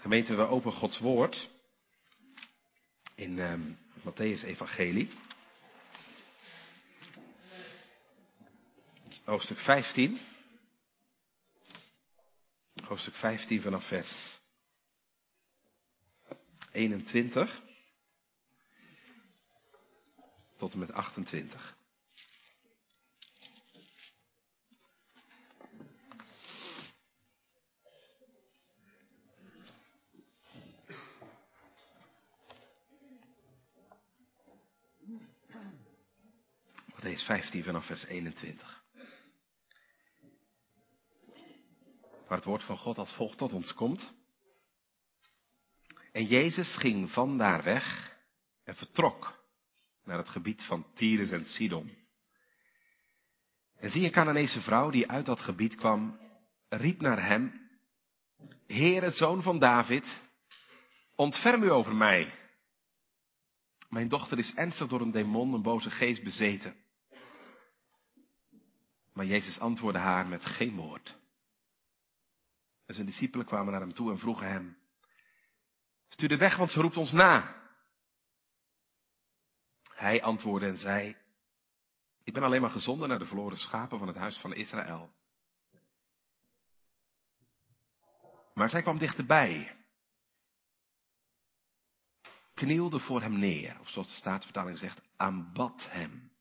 Gemeente, we openen Gods woord in uh, Matthäus Evangelie. Hoofdstuk 15. Hoofdstuk 15 vanaf vers 21 tot en met 28. Matthäus 15 vanaf vers 21. Waar het woord van God als volgt tot ons komt. En Jezus ging van daar weg en vertrok naar het gebied van Tyrus en Sidon. En zie een Canaanese vrouw die uit dat gebied kwam, riep naar hem, Heere, zoon van David, ontferm u over mij. Mijn dochter is ernstig door een demon, een boze geest bezeten. Maar Jezus antwoordde haar met geen woord. En zijn discipelen kwamen naar hem toe en vroegen hem, stuur de weg, want ze roept ons na. Hij antwoordde en zei, ik ben alleen maar gezonden naar de verloren schapen van het huis van Israël. Maar zij kwam dichterbij, knielde voor hem neer, of zoals de staatsvertaling zegt, aanbad hem.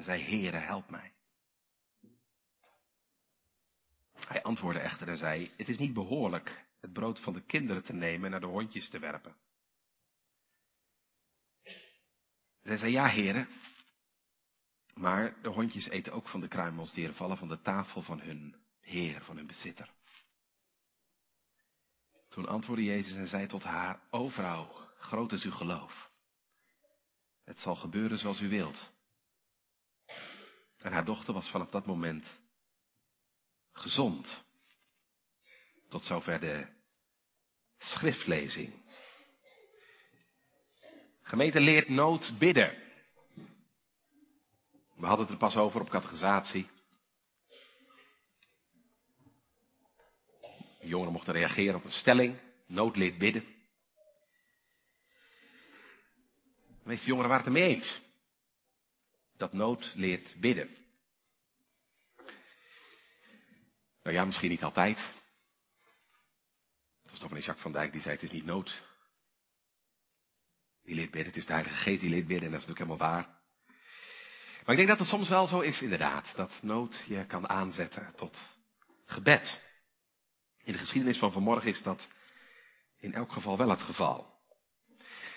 En zei, Heere, help mij. Hij antwoordde echter en zei, het is niet behoorlijk het brood van de kinderen te nemen en naar de hondjes te werpen. Zij zei, ja heren, maar de hondjes eten ook van de kruimels die er vallen van de tafel van hun heer, van hun bezitter. Toen antwoordde Jezus en zei tot haar, o vrouw, groot is uw geloof. Het zal gebeuren zoals u wilt. En haar dochter was vanaf dat moment gezond. Tot zover de schriftlezing. Gemeente leert nood bidden. We hadden het er pas over op categorisatie. Jongeren mochten reageren op een stelling. Nood leert bidden. De meeste jongeren waren het ermee eens. Dat nood leert bidden. Nou ja, misschien niet altijd. Dat was toch meneer Jacques van Dijk die zei het is niet nood. Die leert bidden, het is de Heilige Geest die leert bidden en dat is natuurlijk helemaal waar. Maar ik denk dat het soms wel zo is inderdaad, dat nood je kan aanzetten tot gebed. In de geschiedenis van vanmorgen is dat in elk geval wel het geval.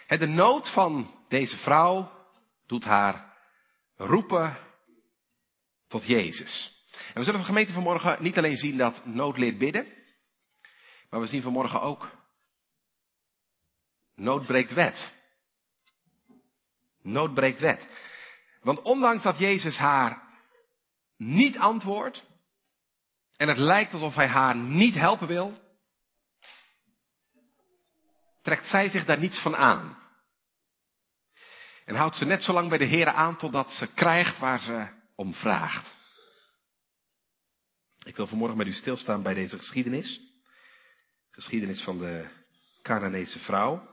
De nood van deze vrouw doet haar roepen tot Jezus. En we zullen van gemeente vanmorgen niet alleen zien dat nood leert bidden, maar we zien vanmorgen ook nood breekt wet. Nood breekt wet. Want ondanks dat Jezus haar niet antwoordt, en het lijkt alsof hij haar niet helpen wil, trekt zij zich daar niets van aan. En houdt ze net zo lang bij de Heer aan totdat ze krijgt waar ze om vraagt. Ik wil vanmorgen met u stilstaan bij deze geschiedenis. Geschiedenis van de Canaanese vrouw.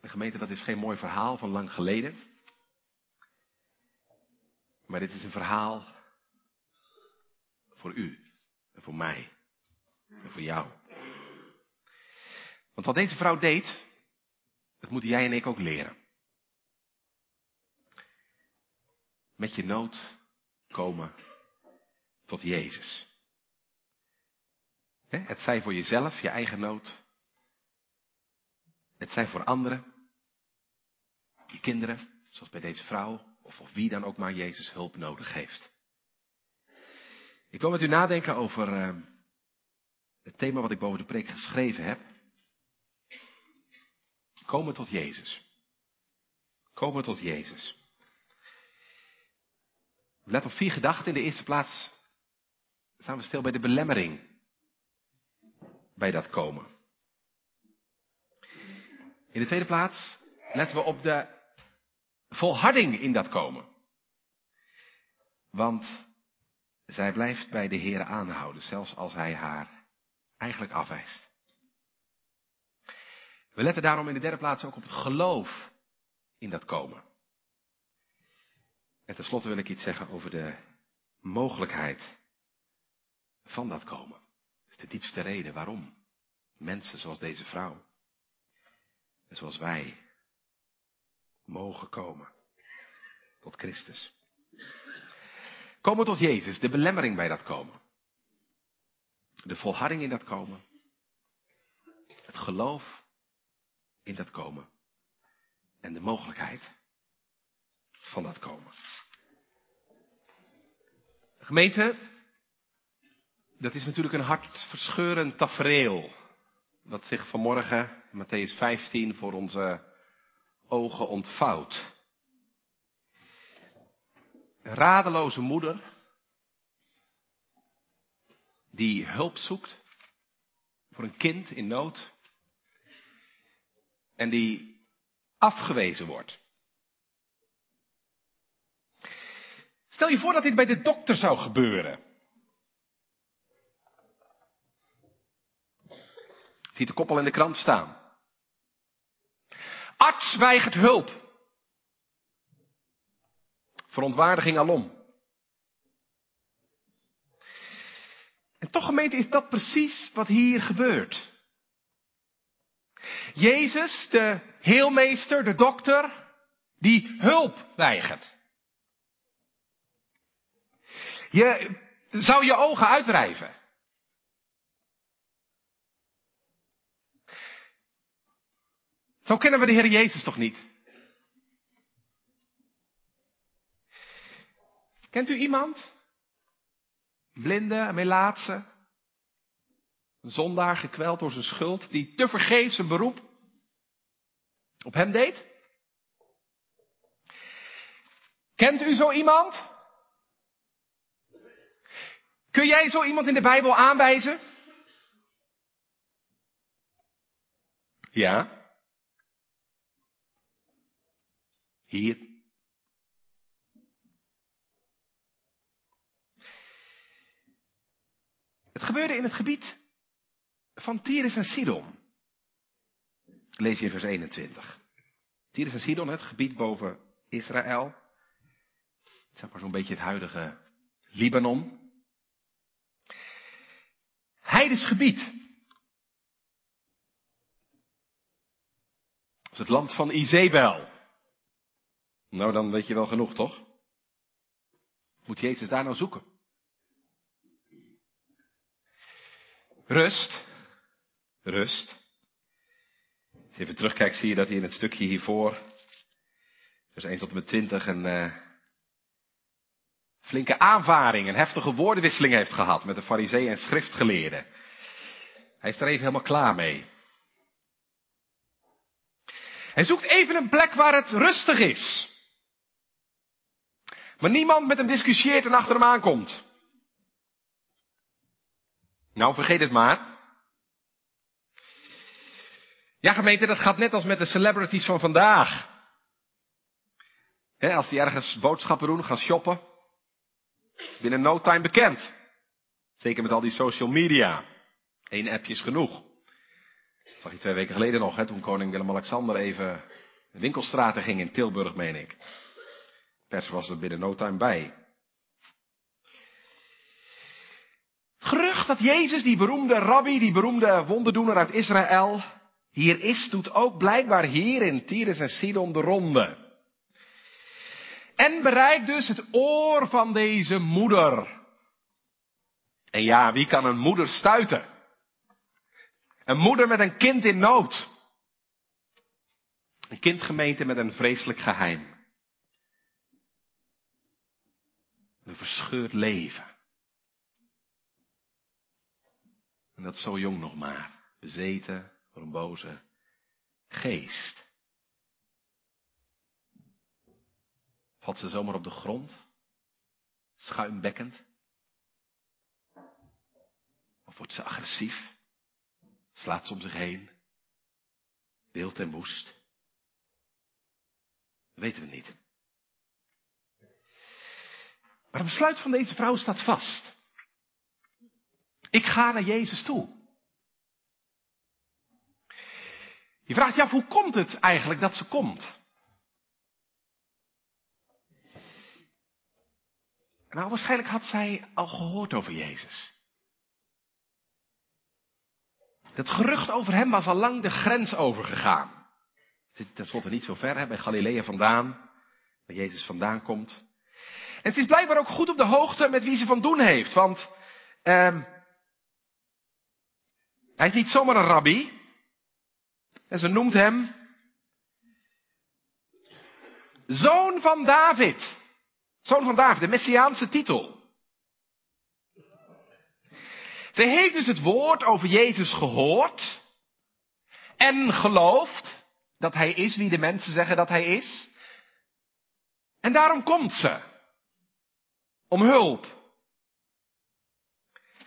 De gemeente, dat is geen mooi verhaal van lang geleden. Maar dit is een verhaal voor u en voor mij en voor jou. Want wat deze vrouw deed, dat moeten jij en ik ook leren. Met je nood komen tot Jezus. Het zij voor jezelf, je eigen nood. Het zij voor anderen. Je kinderen, zoals bij deze vrouw. Of, of wie dan ook maar Jezus hulp nodig heeft. Ik wil met u nadenken over uh, het thema wat ik boven de preek geschreven heb. Komen tot Jezus. Komen tot Jezus. Let op vier gedachten. In de eerste plaats staan we stil bij de belemmering. Bij dat komen. In de tweede plaats letten we op de volharding in dat komen. Want zij blijft bij de Heer aanhouden, zelfs als hij haar eigenlijk afwijst. We letten daarom in de derde plaats ook op het geloof in dat komen. En tenslotte wil ik iets zeggen over de mogelijkheid van dat komen. Dat is de diepste reden waarom mensen zoals deze vrouw en zoals wij mogen komen tot Christus. Komen tot Jezus, de belemmering bij dat komen. De volharding in dat komen. Het geloof in dat komen. En de mogelijkheid van dat komen. Gemeente, dat is natuurlijk een hartverscheurend tafereel. Dat zich vanmorgen, Matthäus 15, voor onze ogen ontvouwt. Een radeloze moeder die hulp zoekt voor een kind in nood en die afgewezen wordt. Stel je voor dat dit bij de dokter zou gebeuren. Ziet de koppel in de krant staan. Arts weigert hulp. Verontwaardiging alom. En toch gemeente is dat precies wat hier gebeurt. Jezus, de heelmeester, de dokter, die hulp weigert. Je zou je ogen uitwrijven. Zo kennen we de Heer Jezus toch niet? Kent u iemand? Blinde, melaatse, een zondaar gekweld door zijn schuld, die te vergeefs een beroep op hem deed? Kent u zo iemand? Kun jij zo iemand in de Bijbel aanwijzen? Ja. Hier. Het gebeurde in het gebied van Tyrus en Sidon. Lees je in vers 21. Tyrus en Sidon, het gebied boven Israël. Zeg maar zo'n beetje het huidige Libanon. Heides gebied. Dat is het land van Izebel. Nou, dan weet je wel genoeg, toch? Moet Jezus daar nou zoeken? Rust. Rust. Als je even terugkijkt, zie je dat hij in het stukje hiervoor, vers 1 tot en met 20, een uh, flinke aanvaring, een heftige woordenwisseling heeft gehad met de fariseeën en schriftgeleerden. Hij is er even helemaal klaar mee. Hij zoekt even een plek waar het rustig is. Maar niemand met hem discussieert en achter hem aankomt. Nou, vergeet het maar. Ja, gemeente, dat gaat net als met de celebrities van vandaag. als die ergens boodschappen doen, gaan shoppen. Is binnen no time bekend. Zeker met al die social media. Eén appje is genoeg. Dat zag je twee weken geleden nog, toen koning Willem-Alexander even de winkelstraten ging in Tilburg, meen ik. Pers was er binnen no time bij. gerucht dat Jezus, die beroemde rabbi, die beroemde wonderdoener uit Israël, hier is, doet ook blijkbaar hier in Tyrus en Sidon de ronde. En bereikt dus het oor van deze moeder. En ja, wie kan een moeder stuiten? Een moeder met een kind in nood. Een kindgemeente met een vreselijk geheim. Een verscheurd leven. En dat zo jong nog maar, bezeten een boze geest. Valt ze zomaar op de grond, schuimbekkend? Of wordt ze agressief? Slaat ze om zich heen? Wild en woest? weten we niet. Maar het besluit van deze vrouw staat vast. Ik ga naar Jezus toe. Je vraagt je af, hoe komt het eigenlijk dat ze komt? Nou, waarschijnlijk had zij al gehoord over Jezus. Het gerucht over hem was al lang de grens overgegaan. Zit tenslotte niet zo ver, hè, bij Galilea vandaan, waar Jezus vandaan komt. En ze is blijkbaar ook goed op de hoogte met wie ze van doen heeft, want ehm hij is niet zomaar een rabbi. En ze noemt hem Zoon van David. Zoon van David, de Messiaanse titel. Zij heeft dus het woord over Jezus gehoord en geloofd dat hij is wie de mensen zeggen dat hij is. En daarom komt ze. Om hulp.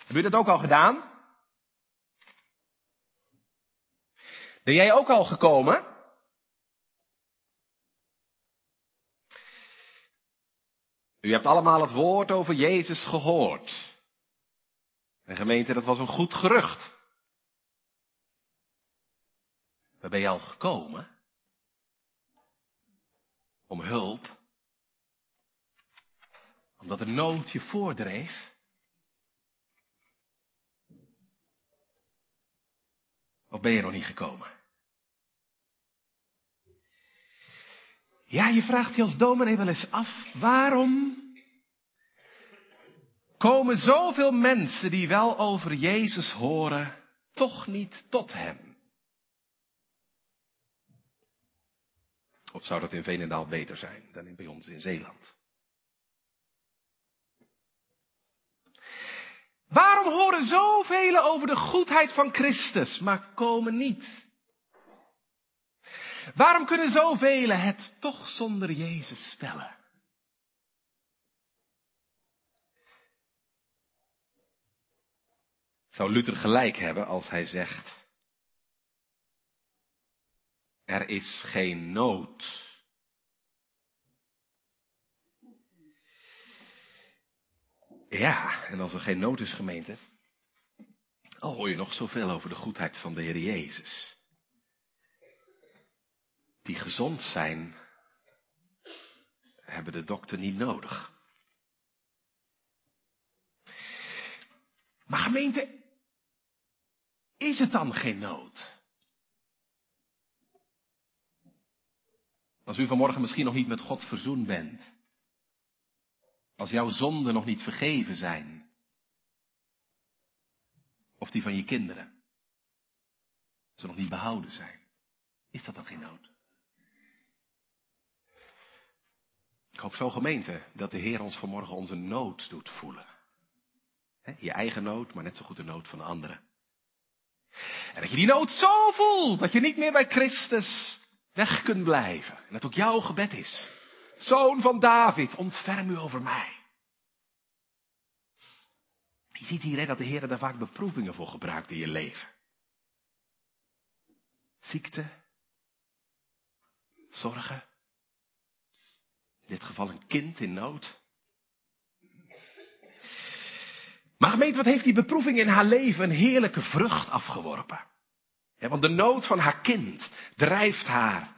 Heb je dat ook al gedaan? Ben jij ook al gekomen? U hebt allemaal het woord over Jezus gehoord. En gemeente, dat was een goed gerucht. Waar ben je al gekomen? Om hulp? Omdat de nood je voordreef? Of ben je nog niet gekomen? Ja, je vraagt je als dominee wel eens af, waarom komen zoveel mensen die wel over Jezus horen, toch niet tot Hem? Of zou dat in Veenendaal beter zijn dan bij ons in Zeeland? Waarom horen zoveel over de goedheid van Christus, maar komen niet? Waarom kunnen zoveel het toch zonder Jezus stellen? Zou Luther gelijk hebben als hij zegt, er is geen nood. Ja, en als er geen nood is gemeente, al hoor je nog zoveel over de goedheid van de Heer Jezus. Die gezond zijn, hebben de dokter niet nodig. Maar gemeente, is het dan geen nood? Als u vanmorgen misschien nog niet met God verzoend bent. Als jouw zonden nog niet vergeven zijn. Of die van je kinderen. Ze nog niet behouden zijn. Is dat dan geen nood? Ik hoop zo gemeente dat de Heer ons vanmorgen onze nood doet voelen. je eigen nood, maar net zo goed de nood van anderen. En dat je die nood zo voelt dat je niet meer bij Christus weg kunt blijven. En dat ook jouw gebed is. Zoon van David, ontferm u over mij. Je ziet hier dat de Heer daar vaak beproevingen voor gebruikt in je leven. Ziekte, zorgen, in dit geval een kind in nood. Maar gemeente, wat heeft die beproeving in haar leven een heerlijke vrucht afgeworpen? Ja, want de nood van haar kind drijft haar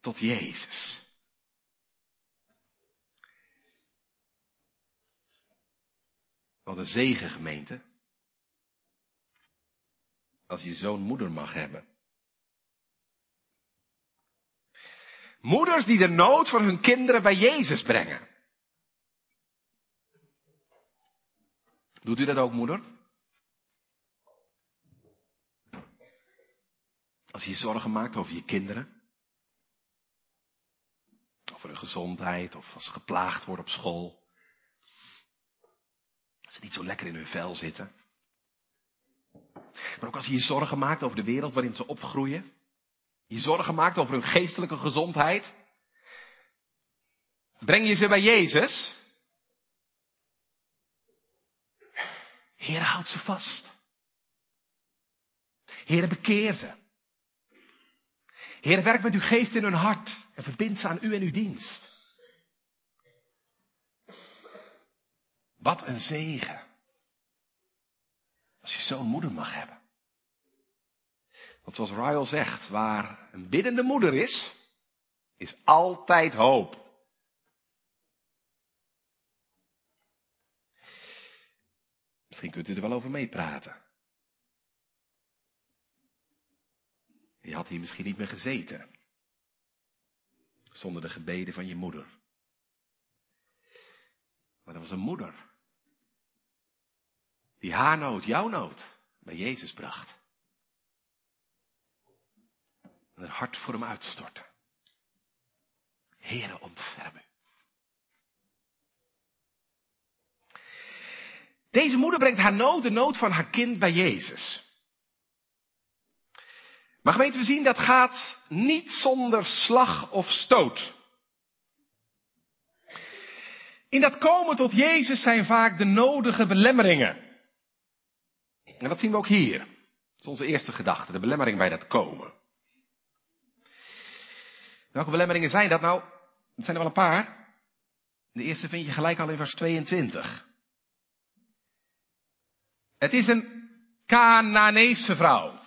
tot Jezus. Wat een gemeente. Als je zo'n moeder mag hebben. Moeders die de nood van hun kinderen bij Jezus brengen. Doet u dat ook, moeder? Als je je zorgen maakt over je kinderen. Over hun gezondheid of als ze geplaagd worden op school. Niet zo lekker in hun vel zitten. Maar ook als je je zorgen maakt over de wereld waarin ze opgroeien. Je zorgen maakt over hun geestelijke gezondheid. Breng je ze bij Jezus. Heer, houd ze vast. Heer, bekeer ze. Heer, werk met uw geest in hun hart en verbind ze aan u en uw dienst. Wat een zegen. Als je zo'n moeder mag hebben. Want zoals Ryle zegt, waar een biddende moeder is, is altijd hoop. Misschien kunt u er wel over meepraten. Je had hier misschien niet meer gezeten. Zonder de gebeden van je moeder. Maar dat was een moeder. Die haar nood, jouw nood, bij Jezus bracht. En een hart voor hem uitstortte. Heere, ontferm u. Deze moeder brengt haar nood, de nood van haar kind bij Jezus. Maar gemeente, we zien dat gaat niet zonder slag of stoot. In dat komen tot Jezus zijn vaak de nodige belemmeringen. En dat zien we ook hier. Dat is onze eerste gedachte, de belemmering bij dat komen. Welke belemmeringen zijn dat nou? Dat zijn er wel een paar. De eerste vind je gelijk al in vers 22. Het is een Canaanese vrouw.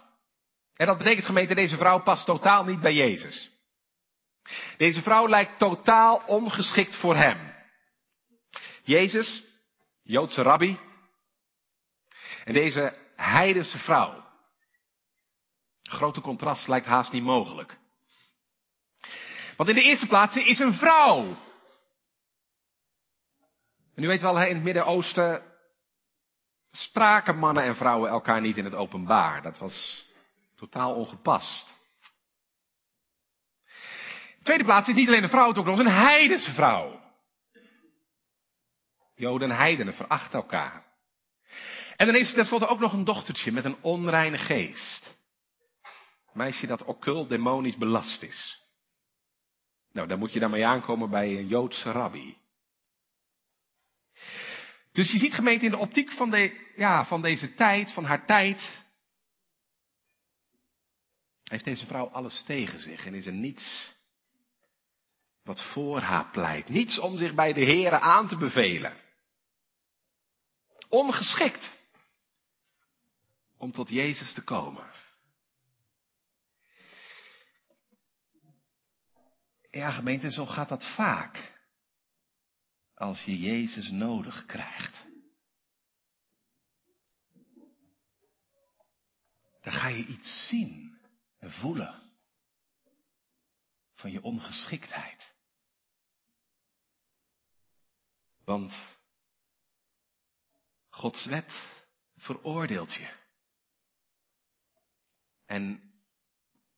En dat betekent gemeente, deze vrouw past totaal niet bij Jezus. Deze vrouw lijkt totaal ongeschikt voor hem. Jezus, Joodse rabbi, en deze heidense vrouw. Grote contrast lijkt haast niet mogelijk. Want in de eerste plaats is een vrouw. En u weet wel, in het Midden-Oosten spraken mannen en vrouwen elkaar niet in het openbaar. Dat was totaal ongepast. In de tweede plaats is niet alleen een vrouw, het ook nog een heidense vrouw. Joden en heidenen verachten elkaar. En dan is er tenslotte ook nog een dochtertje met een onreine geest. Meisje dat occult demonisch belast is. Nou, dan moet je daarmee aankomen bij een Joodse rabbi. Dus je ziet gemeente in de optiek van, de, ja, van deze tijd, van haar tijd, heeft deze vrouw alles tegen zich en is er niets wat voor haar pleit. Niets om zich bij de Here aan te bevelen. Ongeschikt om tot Jezus te komen. Ja, gemeente, zo gaat dat vaak. Als je Jezus nodig krijgt. Dan ga je iets zien en voelen van je ongeschiktheid. Want Gods wet veroordeelt je. En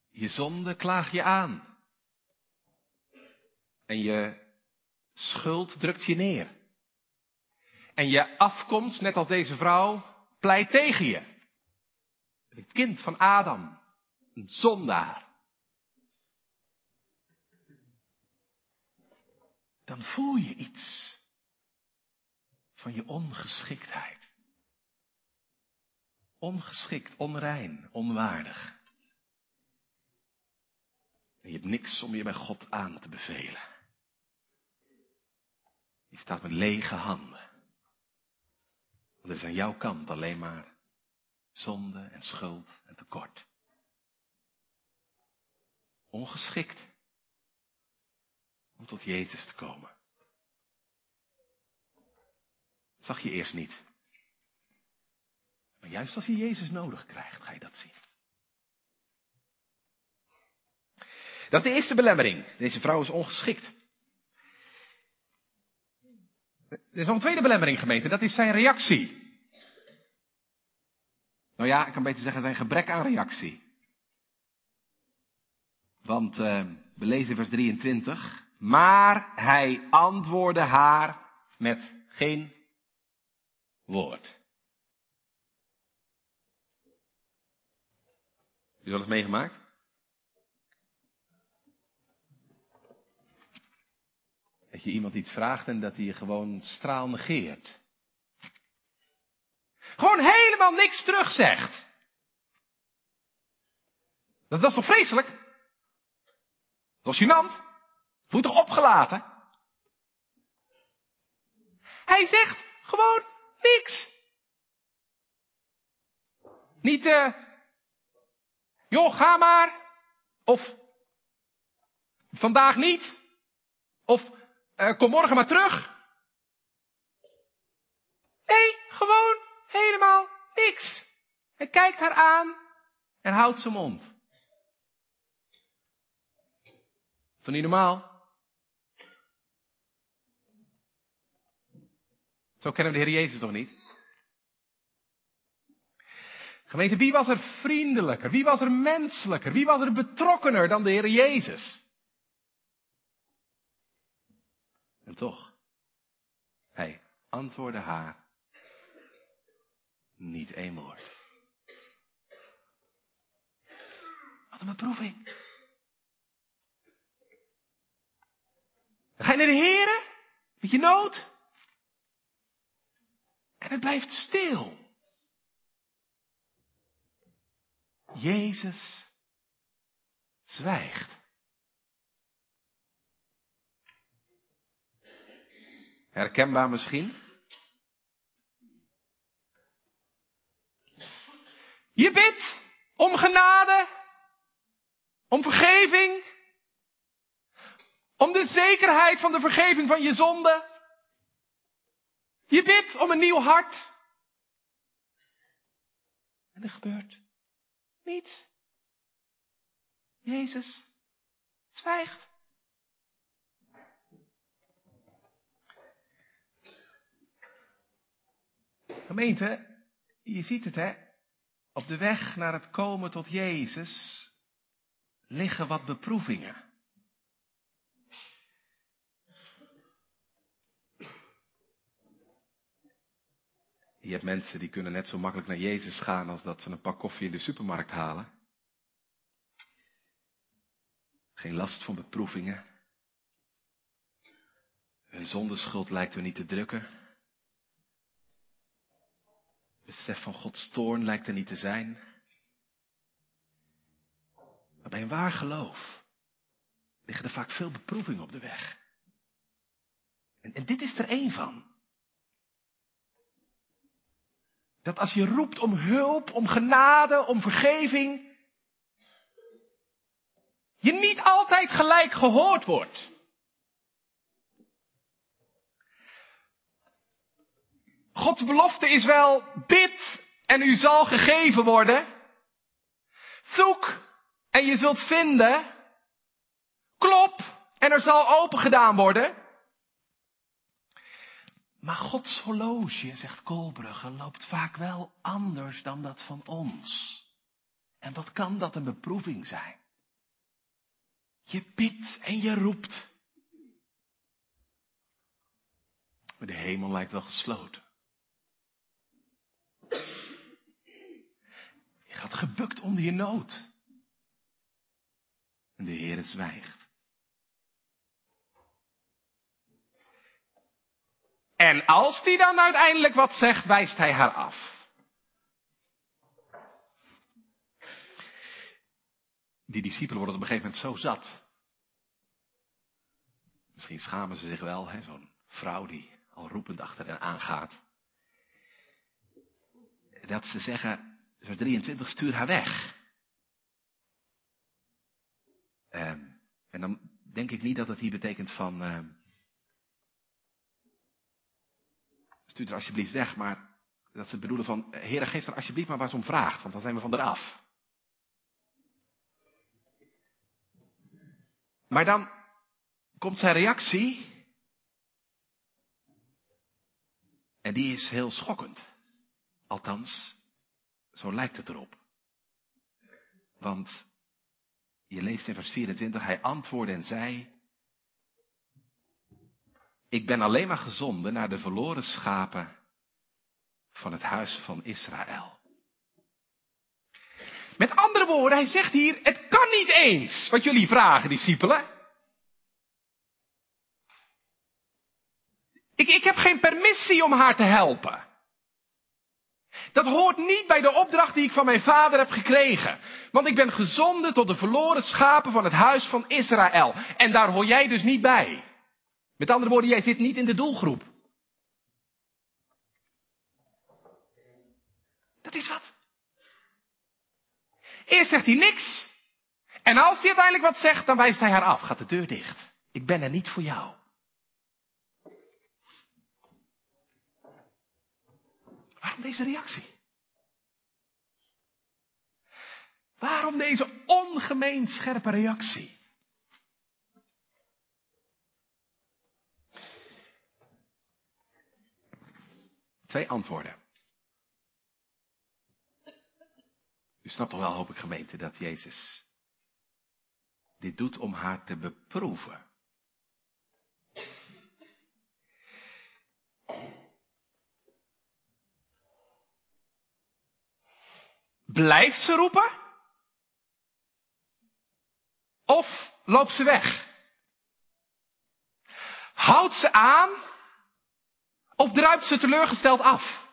je zonde klaag je aan. En je schuld drukt je neer. En je afkomst, net als deze vrouw, pleit tegen je. Het kind van Adam, een zondaar. Dan voel je iets van je ongeschiktheid. Ongeschikt, onrein, onwaardig. En je hebt niks om je bij God aan te bevelen. Je staat met lege handen. Want er is aan jouw kant alleen maar zonde en schuld en tekort. Ongeschikt om tot Jezus te komen. Dat zag je eerst niet. Maar juist als je Jezus nodig krijgt, ga je dat zien. Dat is de eerste belemmering. Deze vrouw is ongeschikt. Er is nog een tweede belemmering, gemeente. Dat is zijn reactie. Nou ja, ik kan beter zeggen zijn gebrek aan reactie. Want uh, we lezen vers 23. Maar hij antwoordde haar met geen woord. Je wel eens meegemaakt? Dat je iemand iets vraagt en dat hij je gewoon straal negeert. Gewoon helemaal niks terugzegt. Dat, dat is toch vreselijk? Dat was gênant. Voel je toch opgelaten? Hij zegt gewoon niks. Niet, eh, joh, ga maar. Of, vandaag niet. Of, uh, kom morgen maar terug. Nee, gewoon helemaal niks. Hij kijkt haar aan en houdt zijn mond. Is toch niet normaal? Zo kennen we de Heer Jezus toch niet? Gemeente, wie was er vriendelijker? Wie was er menselijker? Wie was er betrokkener dan de Heer Jezus? En toch, hij antwoordde haar niet één woord. Wat een beproeving. Ga je naar de Heer met je nood. En het blijft stil. Jezus zwijgt. Herkenbaar misschien? Je bidt om genade, om vergeving, om de zekerheid van de vergeving van je zonde. Je bidt om een nieuw hart. En er gebeurt Jezus zwijgt. Gemeente, je ziet het hè. Op de weg naar het komen tot Jezus liggen wat beproevingen. Je hebt mensen die kunnen net zo makkelijk naar Jezus gaan als dat ze een pak koffie in de supermarkt halen. Geen last van beproevingen. Hun zondeschuld lijkt er niet te drukken. Besef van Gods toorn lijkt er niet te zijn. Maar bij een waar geloof liggen er vaak veel beproevingen op de weg. En dit is er één van. Dat als je roept om hulp, om genade, om vergeving, je niet altijd gelijk gehoord wordt. Gods belofte is wel, bid en u zal gegeven worden. Zoek en je zult vinden. Klop en er zal open gedaan worden. Maar Gods horloge, zegt Kolbrugge, loopt vaak wel anders dan dat van ons. En wat kan dat een beproeving zijn? Je bidt en je roept. Maar de hemel lijkt wel gesloten. Je gaat gebukt onder je nood. En de Heer zwijgt. En als die dan uiteindelijk wat zegt, wijst hij haar af. Die discipelen worden op een gegeven moment zo zat. Misschien schamen ze zich wel, zo'n vrouw die al roepend achter hen aangaat. Dat ze zeggen, vers 23, stuur haar weg. Ehm, en dan denk ik niet dat het hier betekent van, uh, stuur er alsjeblieft weg, maar dat ze bedoelen van, Heer, geef er alsjeblieft maar waar ze om vraagt, want dan zijn we van eraf. Maar dan komt zijn reactie. En die is heel schokkend. Althans, zo lijkt het erop. Want je leest in vers 24, hij antwoordde en zei, ik ben alleen maar gezonden naar de verloren schapen van het huis van Israël. Met andere woorden, hij zegt hier, het kan niet eens wat jullie vragen, discipelen. Ik, ik heb geen permissie om haar te helpen. Dat hoort niet bij de opdracht die ik van mijn vader heb gekregen. Want ik ben gezonden tot de verloren schapen van het huis van Israël. En daar hoor jij dus niet bij. Met andere woorden, jij zit niet in de doelgroep. Dat is wat. Eerst zegt hij niks. En als hij uiteindelijk wat zegt, dan wijst hij haar af. Gaat de deur dicht. Ik ben er niet voor jou. Waarom deze reactie? Waarom deze ongemeen scherpe reactie? Twee antwoorden. U snapt toch wel, hoop ik gemeente, dat Jezus dit doet om haar te beproeven. Blijft ze roepen? Of loopt ze weg? Houdt ze aan? Of druipt ze teleurgesteld af?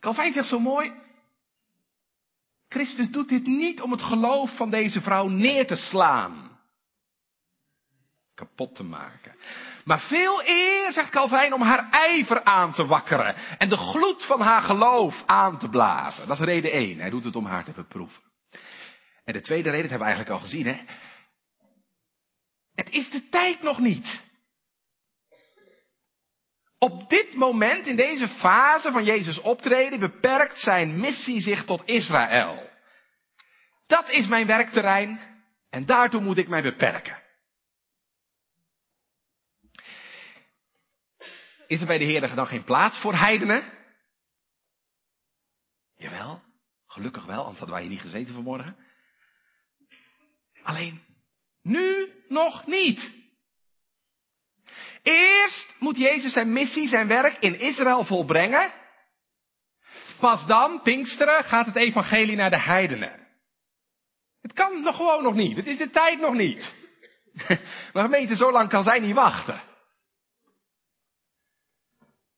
Calvijn zegt zo mooi. Christus doet dit niet om het geloof van deze vrouw neer te slaan. Kapot te maken. Maar veel eer, zegt Calvijn, om haar ijver aan te wakkeren. En de gloed van haar geloof aan te blazen. Dat is reden één. Hij doet het om haar te beproeven. En de tweede reden, dat hebben we eigenlijk al gezien, hè. Het is de tijd nog niet. Op dit moment, in deze fase van Jezus optreden, beperkt zijn missie zich tot Israël. Dat is mijn werkterrein en daartoe moet ik mij beperken. Is er bij de Heer dan geen plaats voor heidenen? Jawel, gelukkig wel, anders hadden wij hier niet gezeten vanmorgen. Alleen, nu nog niet. Eerst moet Jezus zijn missie, zijn werk in Israël volbrengen. Pas dan, Pinksteren, gaat het evangelie naar de heidenen. Het kan nog gewoon nog niet. Het is de tijd nog niet. Maar gemeente, zo lang kan zij niet wachten.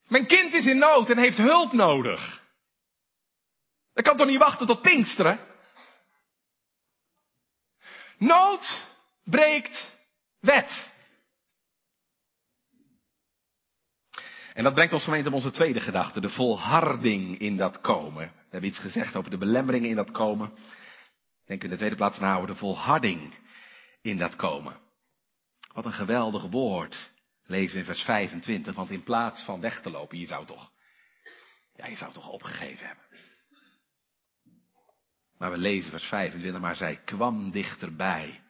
Mijn kind is in nood en heeft hulp nodig. Dat kan toch niet wachten tot Pinksteren? Nood breekt wet. En dat brengt ons gemeente op onze tweede gedachte, de volharding in dat komen. We hebben iets gezegd over de belemmeringen in dat komen. Denk in de tweede plaats over de volharding in dat komen. Wat een geweldig woord lezen we in vers 25, want in plaats van weg te lopen, je zou toch, ja, je zou toch opgegeven hebben. Maar we lezen vers 25, maar zij kwam dichterbij,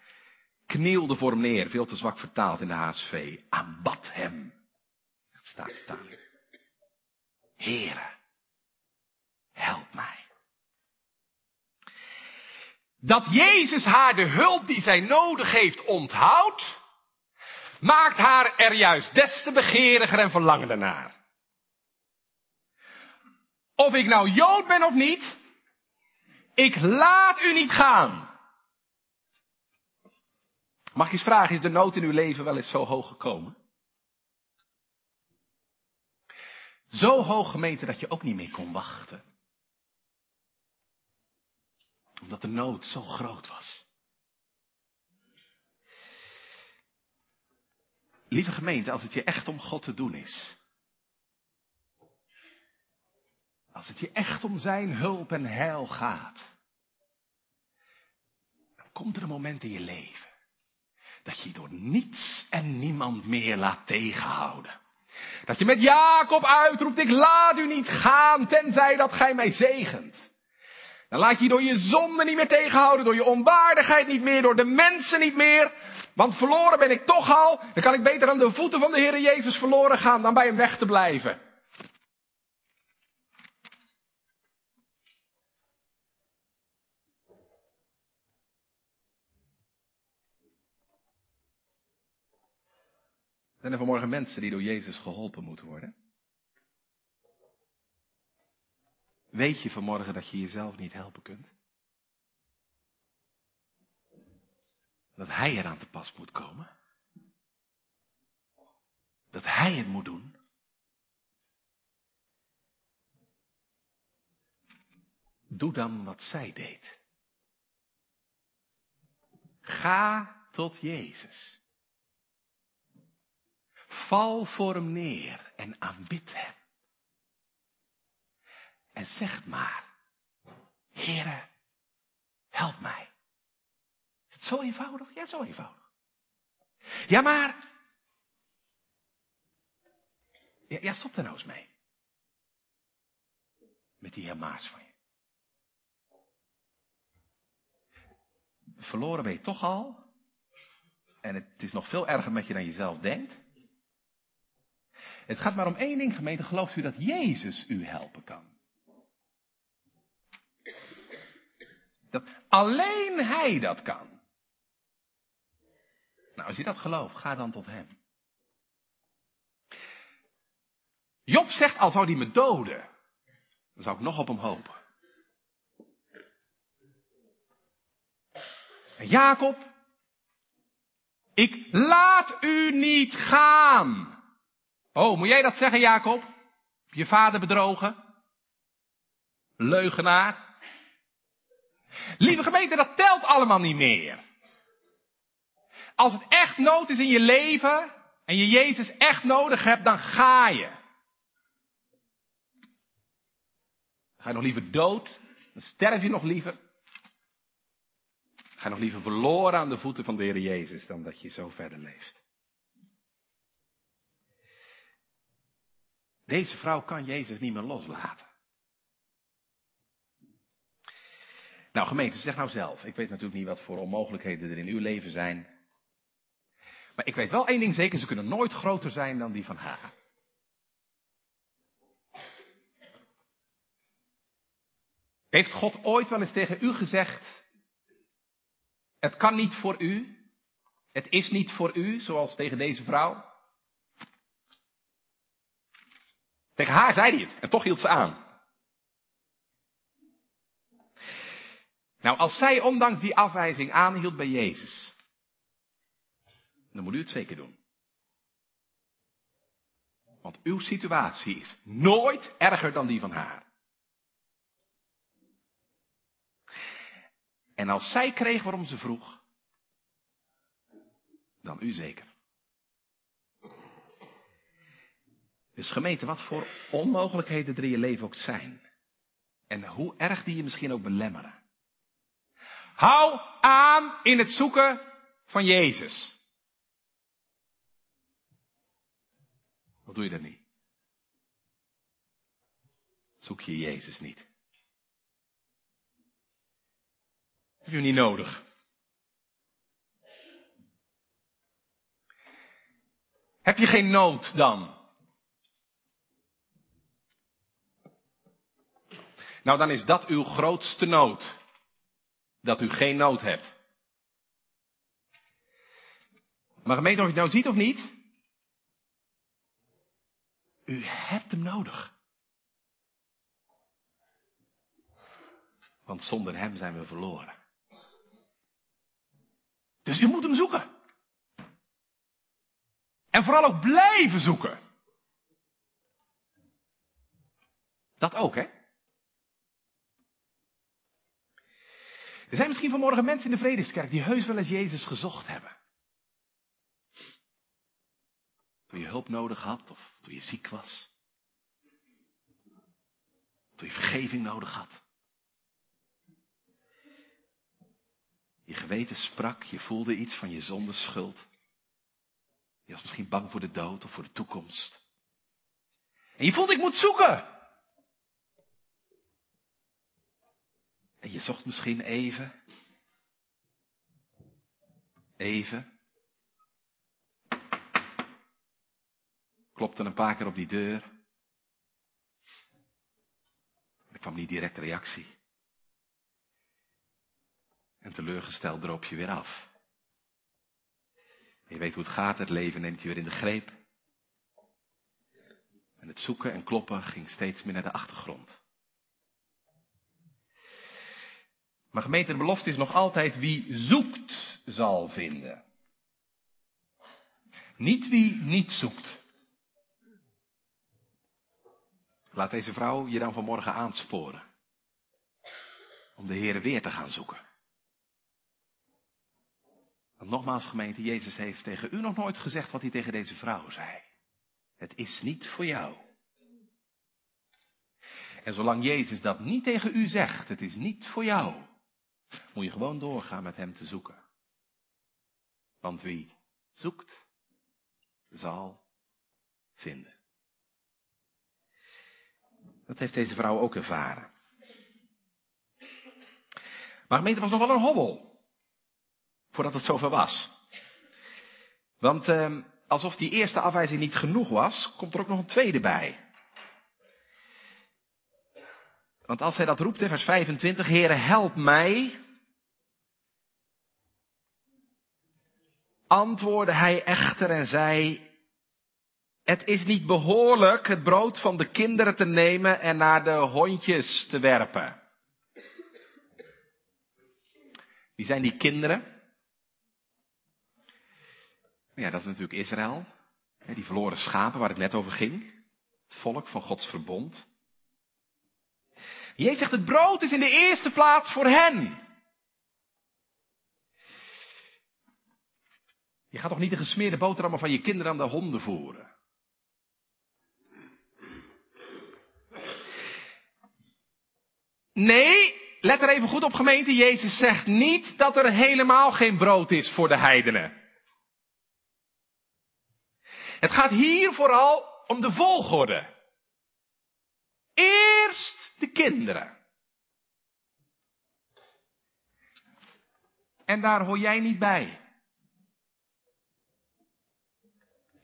knielde voor hem neer, veel te zwak vertaald in de HSV, aanbad hem staat. Here, help mij. Dat Jezus haar de hulp die zij nodig heeft onthoudt, maakt haar er juist des te begeriger en verlangender naar. Of ik nou Jood ben of niet, ik laat u niet gaan. Mag ik eens vragen, is de nood in uw leven wel eens zo hoog gekomen? Zo hoog gemeente dat je ook niet meer kon wachten. Omdat de nood zo groot was. Lieve gemeente, als het je echt om God te doen is. Als het je echt om zijn hulp en heil gaat. Dan komt er een moment in je leven. Dat je door niets en niemand meer laat tegenhouden. Dat je met Jacob uitroept, ik laat u niet gaan, tenzij dat gij mij zegent. Dan laat je door je zonde niet meer tegenhouden, door je onwaardigheid niet meer, door de mensen niet meer. Want verloren ben ik toch al. Dan kan ik beter aan de voeten van de Heer Jezus verloren gaan dan bij hem weg te blijven. Zijn er vanmorgen mensen die door Jezus geholpen moeten worden? Weet je vanmorgen dat je jezelf niet helpen kunt? Dat Hij eraan te pas moet komen? Dat Hij het moet doen? Doe dan wat zij deed. Ga tot Jezus. Val voor hem neer en aanbid hem. en zegt maar, Heere, help mij. Is het zo eenvoudig? Ja, zo eenvoudig. Ja, maar. Ja, ja stop er nou eens mee. Met die heer Maars van je. Verloren ben je toch al. En het is nog veel erger met je dan je zelf denkt. Het gaat maar om één ding, gemeente. Gelooft u dat Jezus u helpen kan? Dat alleen Hij dat kan. Nou, als je dat gelooft, ga dan tot Hem. Job zegt, al zou hij me doden, dan zou ik nog op hem hopen. En Jacob, ik laat u niet gaan. Oh, moet jij dat zeggen, Jacob? Je vader bedrogen? Leugenaar? Lieve gemeente, dat telt allemaal niet meer. Als het echt nood is in je leven en je Jezus echt nodig hebt, dan ga je. Ga je nog liever dood? Dan sterf je nog liever. Ga je nog liever verloren aan de voeten van de Heer Jezus dan dat je zo verder leeft. Deze vrouw kan Jezus niet meer loslaten. Nou gemeente, zeg nou zelf. Ik weet natuurlijk niet wat voor onmogelijkheden er in uw leven zijn. Maar ik weet wel één ding zeker, ze kunnen nooit groter zijn dan die van haar. Heeft God ooit wel eens tegen u gezegd, het kan niet voor u, het is niet voor u, zoals tegen deze vrouw? Tegen haar zei hij het en toch hield ze aan. Nou, als zij ondanks die afwijzing aanhield bij Jezus, dan moet u het zeker doen. Want uw situatie is nooit erger dan die van haar. En als zij kreeg waarom ze vroeg, dan u zeker. Dus gemeente, wat voor onmogelijkheden er in je leven ook zijn. En hoe erg die je misschien ook belemmeren. Hou aan in het zoeken van Jezus. Wat doe je dan niet? Zoek je Jezus niet. Heb je niet nodig. Heb je geen nood dan? Nou, dan is dat uw grootste nood. Dat u geen nood hebt. Maar gemeente, of je het nou ziet of niet, u hebt hem nodig. Want zonder hem zijn we verloren. Dus u moet hem zoeken. En vooral ook blijven zoeken. Dat ook, hè? Er zijn misschien vanmorgen mensen in de Vredeskerk die heus wel eens Jezus gezocht hebben. Toen je hulp nodig had of toen je ziek was. Toen je vergeving nodig had. Je geweten sprak, je voelde iets van je zonde schuld. Je was misschien bang voor de dood of voor de toekomst. En je voelde, ik moet zoeken. En je zocht misschien even. Even. Klopte een paar keer op die deur. Er kwam niet direct reactie. En teleurgesteld droop je weer af. Je weet hoe het gaat, het leven neemt je weer in de greep. En het zoeken en kloppen ging steeds meer naar de achtergrond. Maar gemeente, de belofte is nog altijd wie zoekt zal vinden. Niet wie niet zoekt. Laat deze vrouw je dan vanmorgen aansporen. Om de Heer weer te gaan zoeken. Want nogmaals gemeente, Jezus heeft tegen u nog nooit gezegd wat hij tegen deze vrouw zei. Het is niet voor jou. En zolang Jezus dat niet tegen u zegt, het is niet voor jou, moet je gewoon doorgaan met Hem te zoeken. Want wie zoekt, zal vinden. Dat heeft deze vrouw ook ervaren. Maar gemeente was nog wel een hobbel. Voordat het zover was. Want eh, alsof die eerste afwijzing niet genoeg was, komt er ook nog een tweede bij. Want als hij dat roept in vers 25, Heere help mij, antwoordde hij echter en zei, het is niet behoorlijk het brood van de kinderen te nemen en naar de hondjes te werpen. Wie zijn die kinderen? Ja, dat is natuurlijk Israël. Die verloren schapen waar het net over ging. Het volk van Gods verbond. Jezus zegt, het brood is in de eerste plaats voor hen. Je gaat toch niet de gesmeerde boterhammen van je kinderen aan de honden voeren? Nee, let er even goed op gemeente. Jezus zegt niet dat er helemaal geen brood is voor de heidenen. Het gaat hier vooral om de volgorde. Eerst de kinderen. En daar hoor jij niet bij.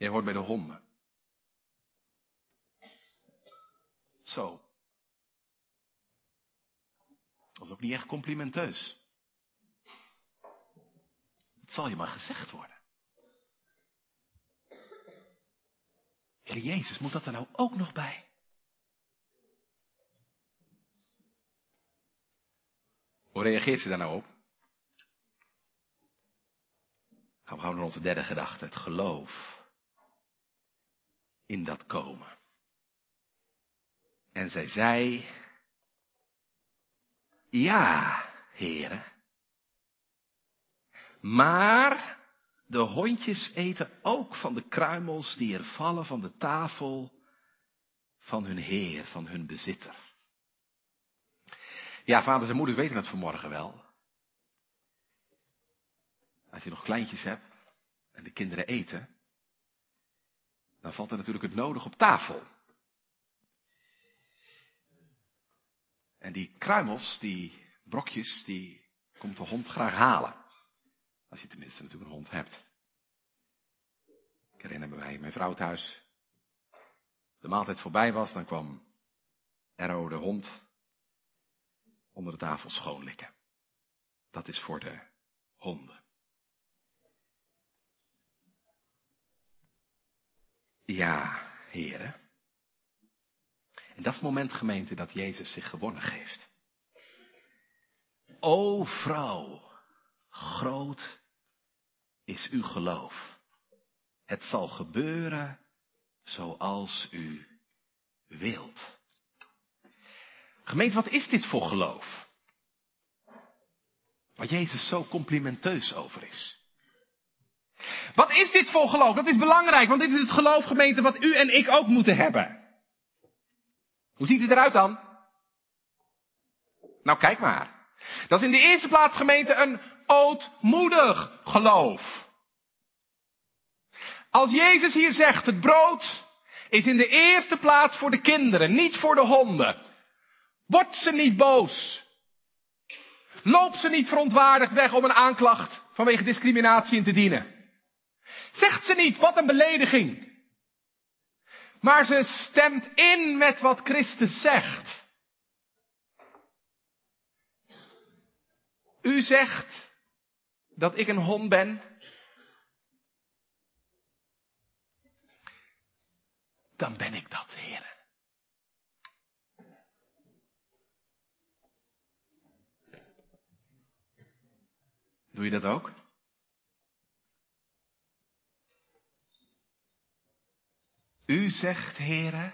Jij hoort bij de honden. Zo. Dat is ook niet echt complimenteus. Het zal je maar gezegd worden. Heer Jezus, moet dat er nou ook nog bij? Hoe reageert ze daar nou op? Gaan we gaan naar onze derde gedachte, het geloof in dat komen. En zij zei, ja, heren. Maar de hondjes eten ook van de kruimels die er vallen van de tafel van hun heer, van hun bezitter. Ja, vaders en moeders weten dat vanmorgen wel. Als je nog kleintjes hebt en de kinderen eten, dan valt er natuurlijk het nodig op tafel. En die kruimels, die brokjes, die komt de hond graag halen. Als je tenminste natuurlijk een hond hebt. Ik herinner me bij mijn vrouw thuis. De maaltijd voorbij was, dan kwam Erro de hond onder de tafel schoonlikken. Dat is voor de honden. Ja, heren. En dat is het moment, gemeente, dat Jezus zich gewonnen geeft. O vrouw, groot is uw geloof. Het zal gebeuren zoals u wilt. Gemeente, wat is dit voor geloof? Waar Jezus zo complimenteus over is. Wat is dit voor geloof? Dat is belangrijk, want dit is het geloof, gemeente, wat u en ik ook moeten hebben. Hoe ziet het eruit dan? Nou, kijk maar. Dat is in de eerste plaats, gemeente, een ootmoedig geloof. Als Jezus hier zegt, het brood is in de eerste plaats voor de kinderen, niet voor de honden. Word ze niet boos. Loop ze niet verontwaardigd weg om een aanklacht vanwege discriminatie in te dienen. Zegt ze niet, wat een belediging. Maar ze stemt in met wat Christus zegt. U zegt dat ik een hond ben. Dan ben ik dat, Heer. Doe je dat ook? U zegt, Heere,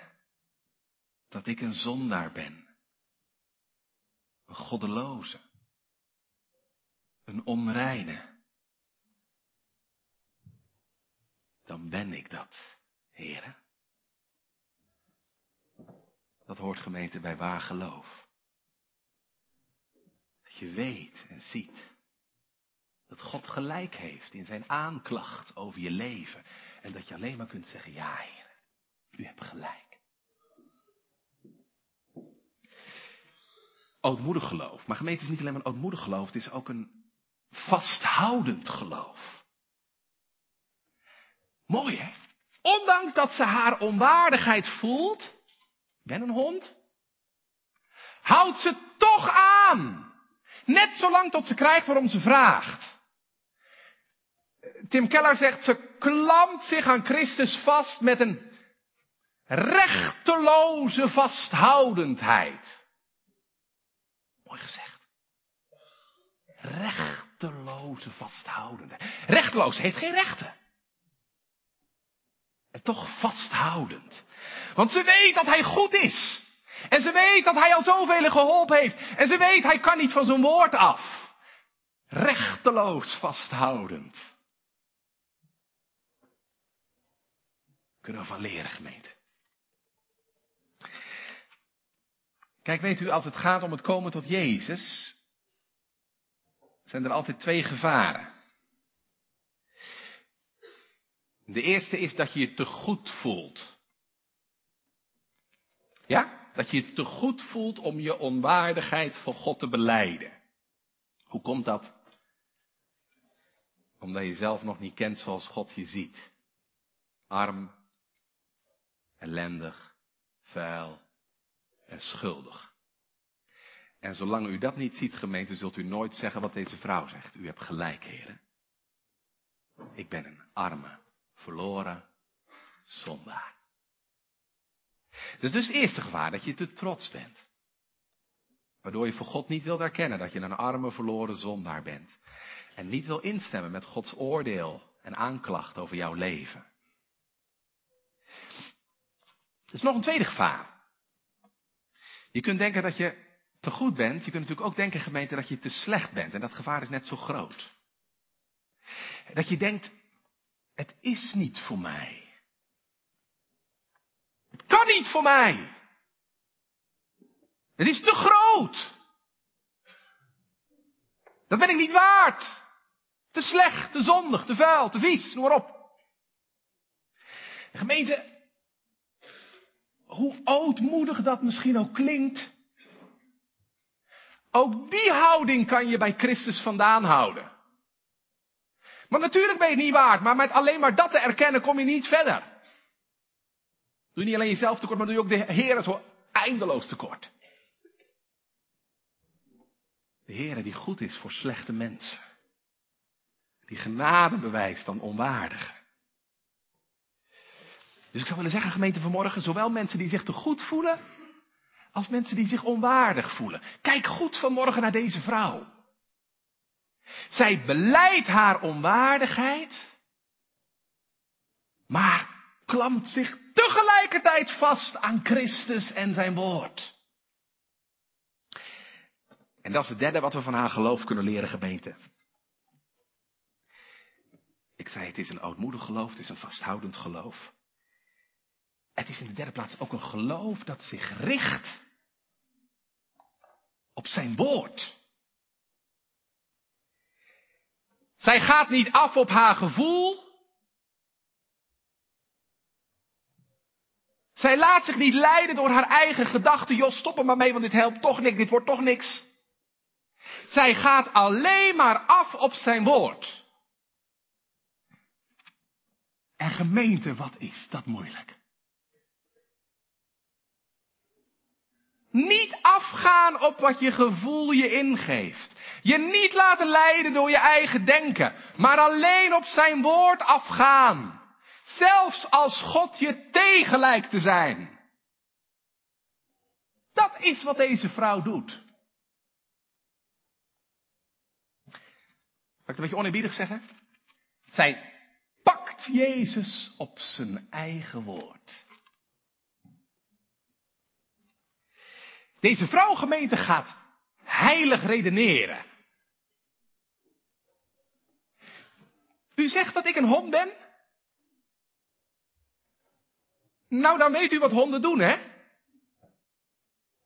dat ik een zondaar ben. Een goddeloze. Een onreine. Dan ben ik dat, Heere. Dat hoort gemeente bij waar geloof. Dat je weet en ziet dat God gelijk heeft in zijn aanklacht over je leven. En dat je alleen maar kunt zeggen, ja u hebt gelijk. Ootmoedig geloof. Maar gemeente is niet alleen maar een ootmoedig geloof, het is ook een vasthoudend geloof. Mooi hè? Ondanks dat ze haar onwaardigheid voelt, ben een hond, houdt ze toch aan. Net zolang tot ze krijgt waarom ze vraagt. Tim Keller zegt, ze klampt zich aan Christus vast met een rechteloze vasthoudendheid. Mooi gezegd. Rechteloze vasthoudendheid. Rechteloos heeft geen rechten. En toch vasthoudend. Want ze weet dat hij goed is. En ze weet dat hij al zoveel geholpen heeft. En ze weet hij kan niet van zijn woord af. Rechteloos vasthoudend. Kunnen we van leren, gemeente. Kijk, weet u, als het gaat om het komen tot Jezus, zijn er altijd twee gevaren. De eerste is dat je je te goed voelt. Ja? Dat je je te goed voelt om je onwaardigheid voor God te beleiden. Hoe komt dat? Omdat je zelf nog niet kent zoals God je ziet. Arm, ellendig, vuil en schuldig. En zolang u dat niet ziet, gemeente, zult u nooit zeggen wat deze vrouw zegt. U hebt gelijk, heren. Ik ben een arme, verloren zondaar. Dus dus het eerste gevaar, dat je te trots bent. Waardoor je voor God niet wilt erkennen dat je een arme, verloren zondaar bent. En niet wil instemmen met Gods oordeel en aanklacht over jouw leven. Er is nog een tweede gevaar. Je kunt denken dat je te goed bent. Je kunt natuurlijk ook denken, gemeente, dat je te slecht bent. En dat gevaar is net zo groot. Dat je denkt, het is niet voor mij. Het kan niet voor mij. Het is te groot. Dat ben ik niet waard. Te slecht, te zondig, te vuil, te vies, noem maar op. gemeente, hoe ootmoedig dat misschien ook klinkt, ook die houding kan je bij Christus vandaan houden. Maar natuurlijk ben je het niet waard, maar met alleen maar dat te erkennen kom je niet verder. Doe niet alleen jezelf tekort, maar doe je ook de Heer zo eindeloos tekort. De Heer die goed is voor slechte mensen. Die genade bewijst aan onwaardigen. Dus ik zou willen zeggen, gemeente vanmorgen, zowel mensen die zich te goed voelen, als mensen die zich onwaardig voelen. Kijk goed vanmorgen naar deze vrouw. Zij beleidt haar onwaardigheid, maar klampt zich tegelijkertijd vast aan Christus en zijn woord. En dat is het derde wat we van haar geloof kunnen leren, gemeente. Ik zei, het is een ootmoedig geloof, het is een vasthoudend geloof. Het is in de derde plaats ook een geloof dat zich richt op zijn woord. Zij gaat niet af op haar gevoel. Zij laat zich niet leiden door haar eigen gedachten. Joh, stop er maar mee, want dit helpt toch niks, dit wordt toch niks. Zij gaat alleen maar af op zijn woord. En gemeente, wat is dat moeilijk? Niet afgaan op wat je gevoel je ingeeft. Je niet laten leiden door je eigen denken, maar alleen op zijn woord afgaan. Zelfs als God je tegen lijkt te zijn. Dat is wat deze vrouw doet. Zal ik het een beetje oneerbiedig zeggen? Zij pakt Jezus op zijn eigen woord. Deze vrouwgemeente gaat heilig redeneren. U zegt dat ik een hond ben? Nou, dan weet u wat honden doen, hè?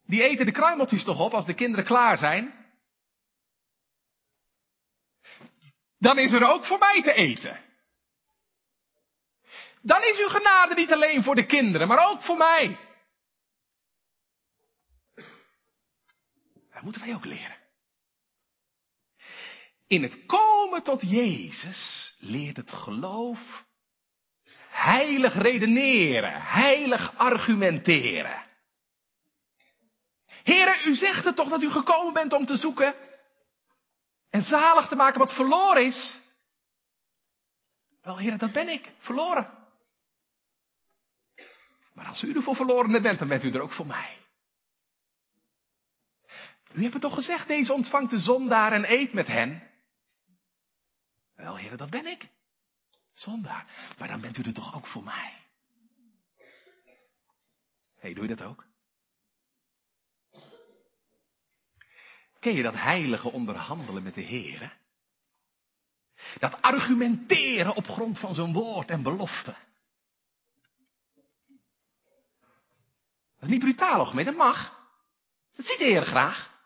Die eten de kruimeltjes toch op als de kinderen klaar zijn? Dan is er ook voor mij te eten. Dan is uw genade niet alleen voor de kinderen, maar ook voor mij. Dat moeten wij ook leren. In het komen tot Jezus leert het geloof heilig redeneren, heilig argumenteren. Heren, u zegt het toch dat u gekomen bent om te zoeken en zalig te maken wat verloren is? Wel, heren, dat ben ik, verloren. Maar als u er voor verloren bent, dan bent u er ook voor mij. U hebt het toch gezegd, deze ontvangt de zondaar en eet met hen? Wel, heren, dat ben ik. Zondaar. Maar dan bent u er toch ook voor mij. Hé, hey, doe je dat ook? Ken je dat heilige onderhandelen met de Heer? Dat argumenteren op grond van zo'n woord en belofte. Dat is niet brutaal, mee, dat mag. Dat ziet de Heer graag.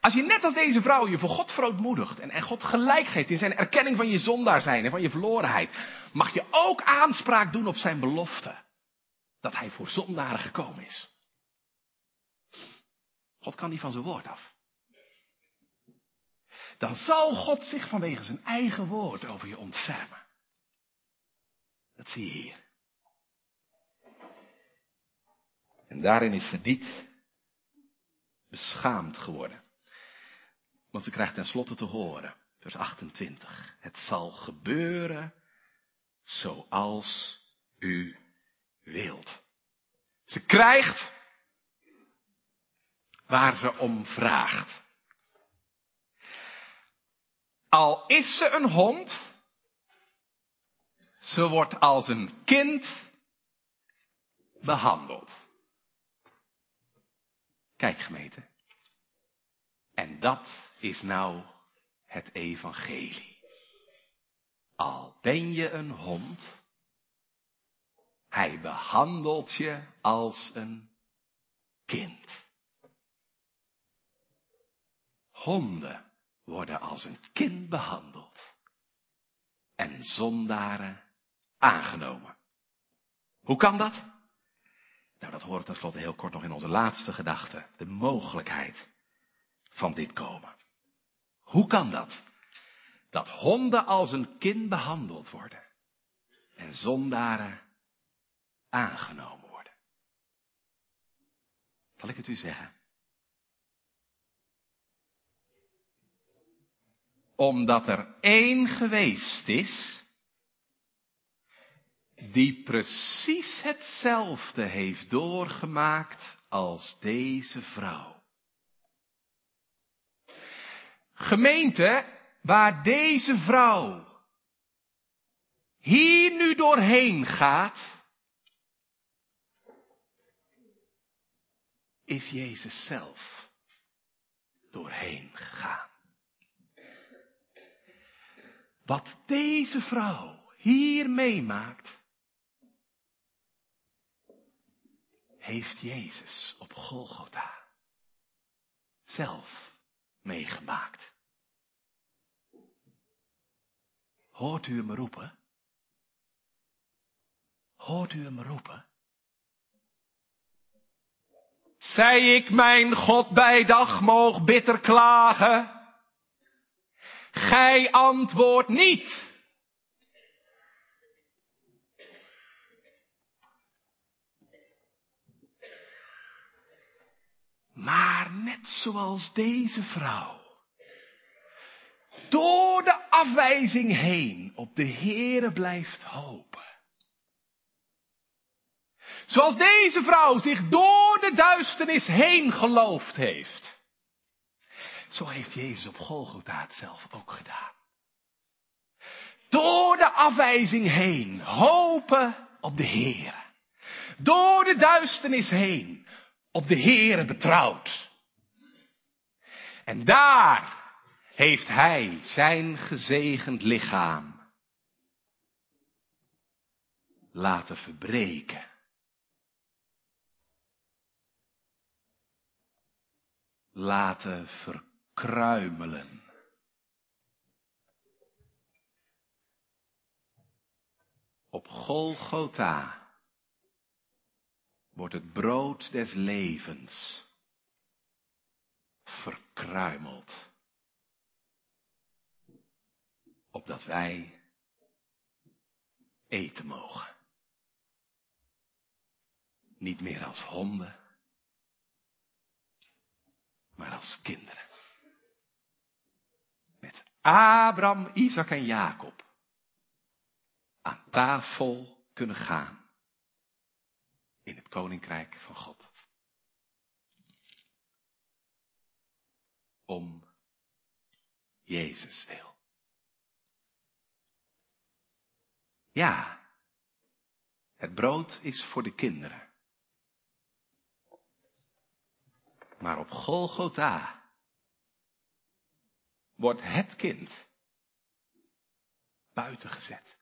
Als je net als deze vrouw je voor God verootmoedigt en, en God gelijk geeft in zijn erkenning van je zondaar zijn en van je verlorenheid, mag je ook aanspraak doen op zijn belofte. Dat hij voor zondaren gekomen is. God kan niet van zijn woord af. Dan zal God zich vanwege zijn eigen woord over je ontfermen. Dat zie je hier. En daarin is ze niet beschaamd geworden. Want ze krijgt tenslotte te horen, vers 28. Het zal gebeuren zoals u wilt. Ze krijgt waar ze om vraagt. Al is ze een hond, ze wordt als een kind behandeld. Kijk gemeente. En dat is nou het evangelie. Al ben je een hond, hij behandelt je als een kind. Honden worden als een kind behandeld en zondaren aangenomen. Hoe kan dat? Nou, dat hoort tenslotte heel kort nog in onze laatste gedachte. De mogelijkheid van dit komen. Hoe kan dat? Dat honden als een kind behandeld worden en zondaren aangenomen worden. Zal ik het u zeggen? Omdat er één geweest is die precies hetzelfde heeft doorgemaakt als deze vrouw. Gemeente, waar deze vrouw hier nu doorheen gaat, is Jezus zelf doorheen gegaan. Wat deze vrouw hier meemaakt, heeft Jezus op Golgotha zelf meegemaakt. Hoort u hem roepen? Hoort u hem roepen? Zij ik mijn God bij dag moog bitter klagen? Gij antwoord niet. Maar net zoals deze vrouw door de afwijzing heen op de Heere blijft hopen. Zoals deze vrouw zich door de duisternis heen geloofd heeft. Zo heeft Jezus op Golgotha zelf ook gedaan. Door de afwijzing heen hopen op de Heere. Door de duisternis heen op de Heere betrouwd. En daar heeft Hij zijn gezegend lichaam laten verbreken. laten verkruimelen. Op Golgotha wordt het brood des levens verkruimeld. Opdat wij eten mogen. Niet meer als honden, maar als kinderen. Met Abraham, Isaac en Jacob aan tafel kunnen gaan in het koninkrijk van God. Om Jezus wil. Ja, het brood is voor de kinderen. Maar op Golgotha wordt het kind buiten gezet.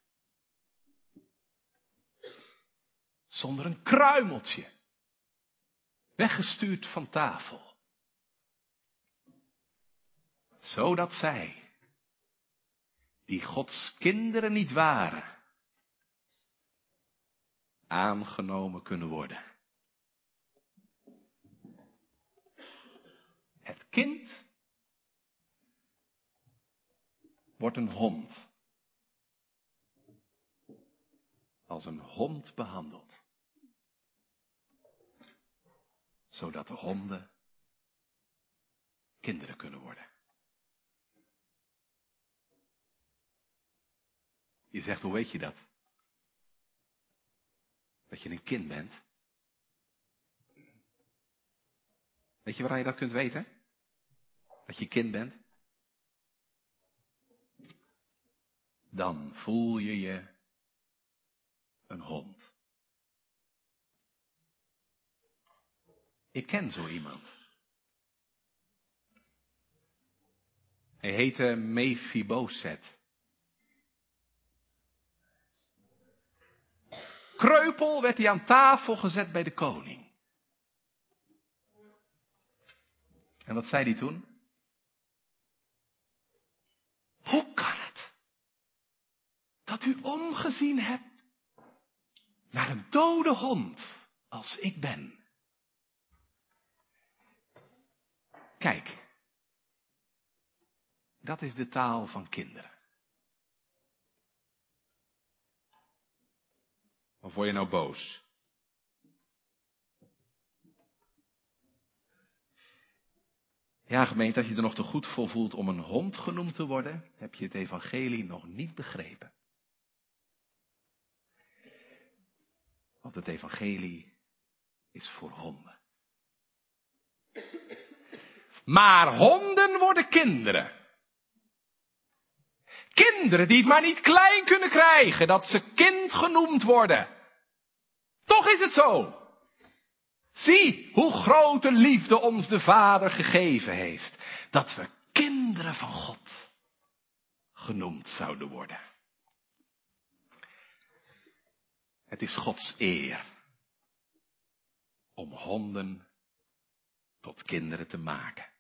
Zonder een kruimeltje. Weggestuurd van tafel. Zodat zij, die Gods kinderen niet waren, aangenomen kunnen worden. Het kind wordt een hond. Als een hond behandeld. Zodat de honden kinderen kunnen worden. Je zegt, hoe weet je dat? Dat je een kind bent? Weet je waar je dat kunt weten? dat je kind bent? Dan voel je je een hond. Ik ken zo iemand. Hij heette Mephiboset. Kreupel werd hij aan tafel gezet bij de koning. En wat zei hij toen? Hoe kan het dat u omgezien hebt naar een dode hond als ik ben? Kijk, dat is de taal van kinderen. Of word je nou boos? Ja, gemeente, als je er nog te goed voor voelt om een hond genoemd te worden, heb je het evangelie nog niet begrepen. Want het evangelie is voor honden. Maar honden worden kinderen. Kinderen die het maar niet klein kunnen krijgen, dat ze kind genoemd worden. Toch is het zo. Zie hoe grote liefde ons de Vader gegeven heeft, dat we kinderen van God genoemd zouden worden. Het is Gods eer om honden tot kinderen te maken.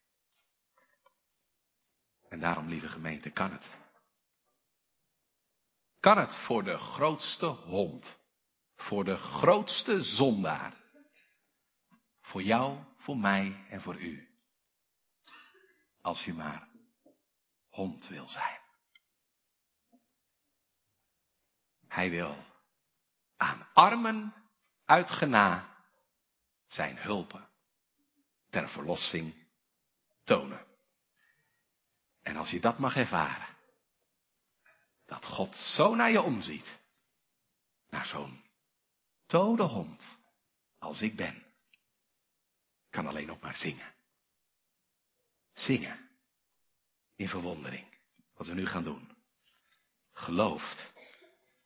En daarom, lieve gemeente, kan het. Kan het voor de grootste hond, voor de grootste zondaar, voor jou, voor mij en voor u. Als je maar hond wil zijn. Hij wil aan armen uit gena zijn hulpen ter verlossing tonen. En als je dat mag ervaren, dat God zo naar je omziet, naar zo'n dode hond als ik ben, kan alleen nog maar zingen. Zingen. In verwondering. Wat we nu gaan doen. Gelooft.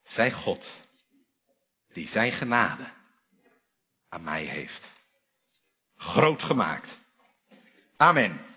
Zij God. Die zijn genade aan mij heeft. Groot gemaakt. Amen.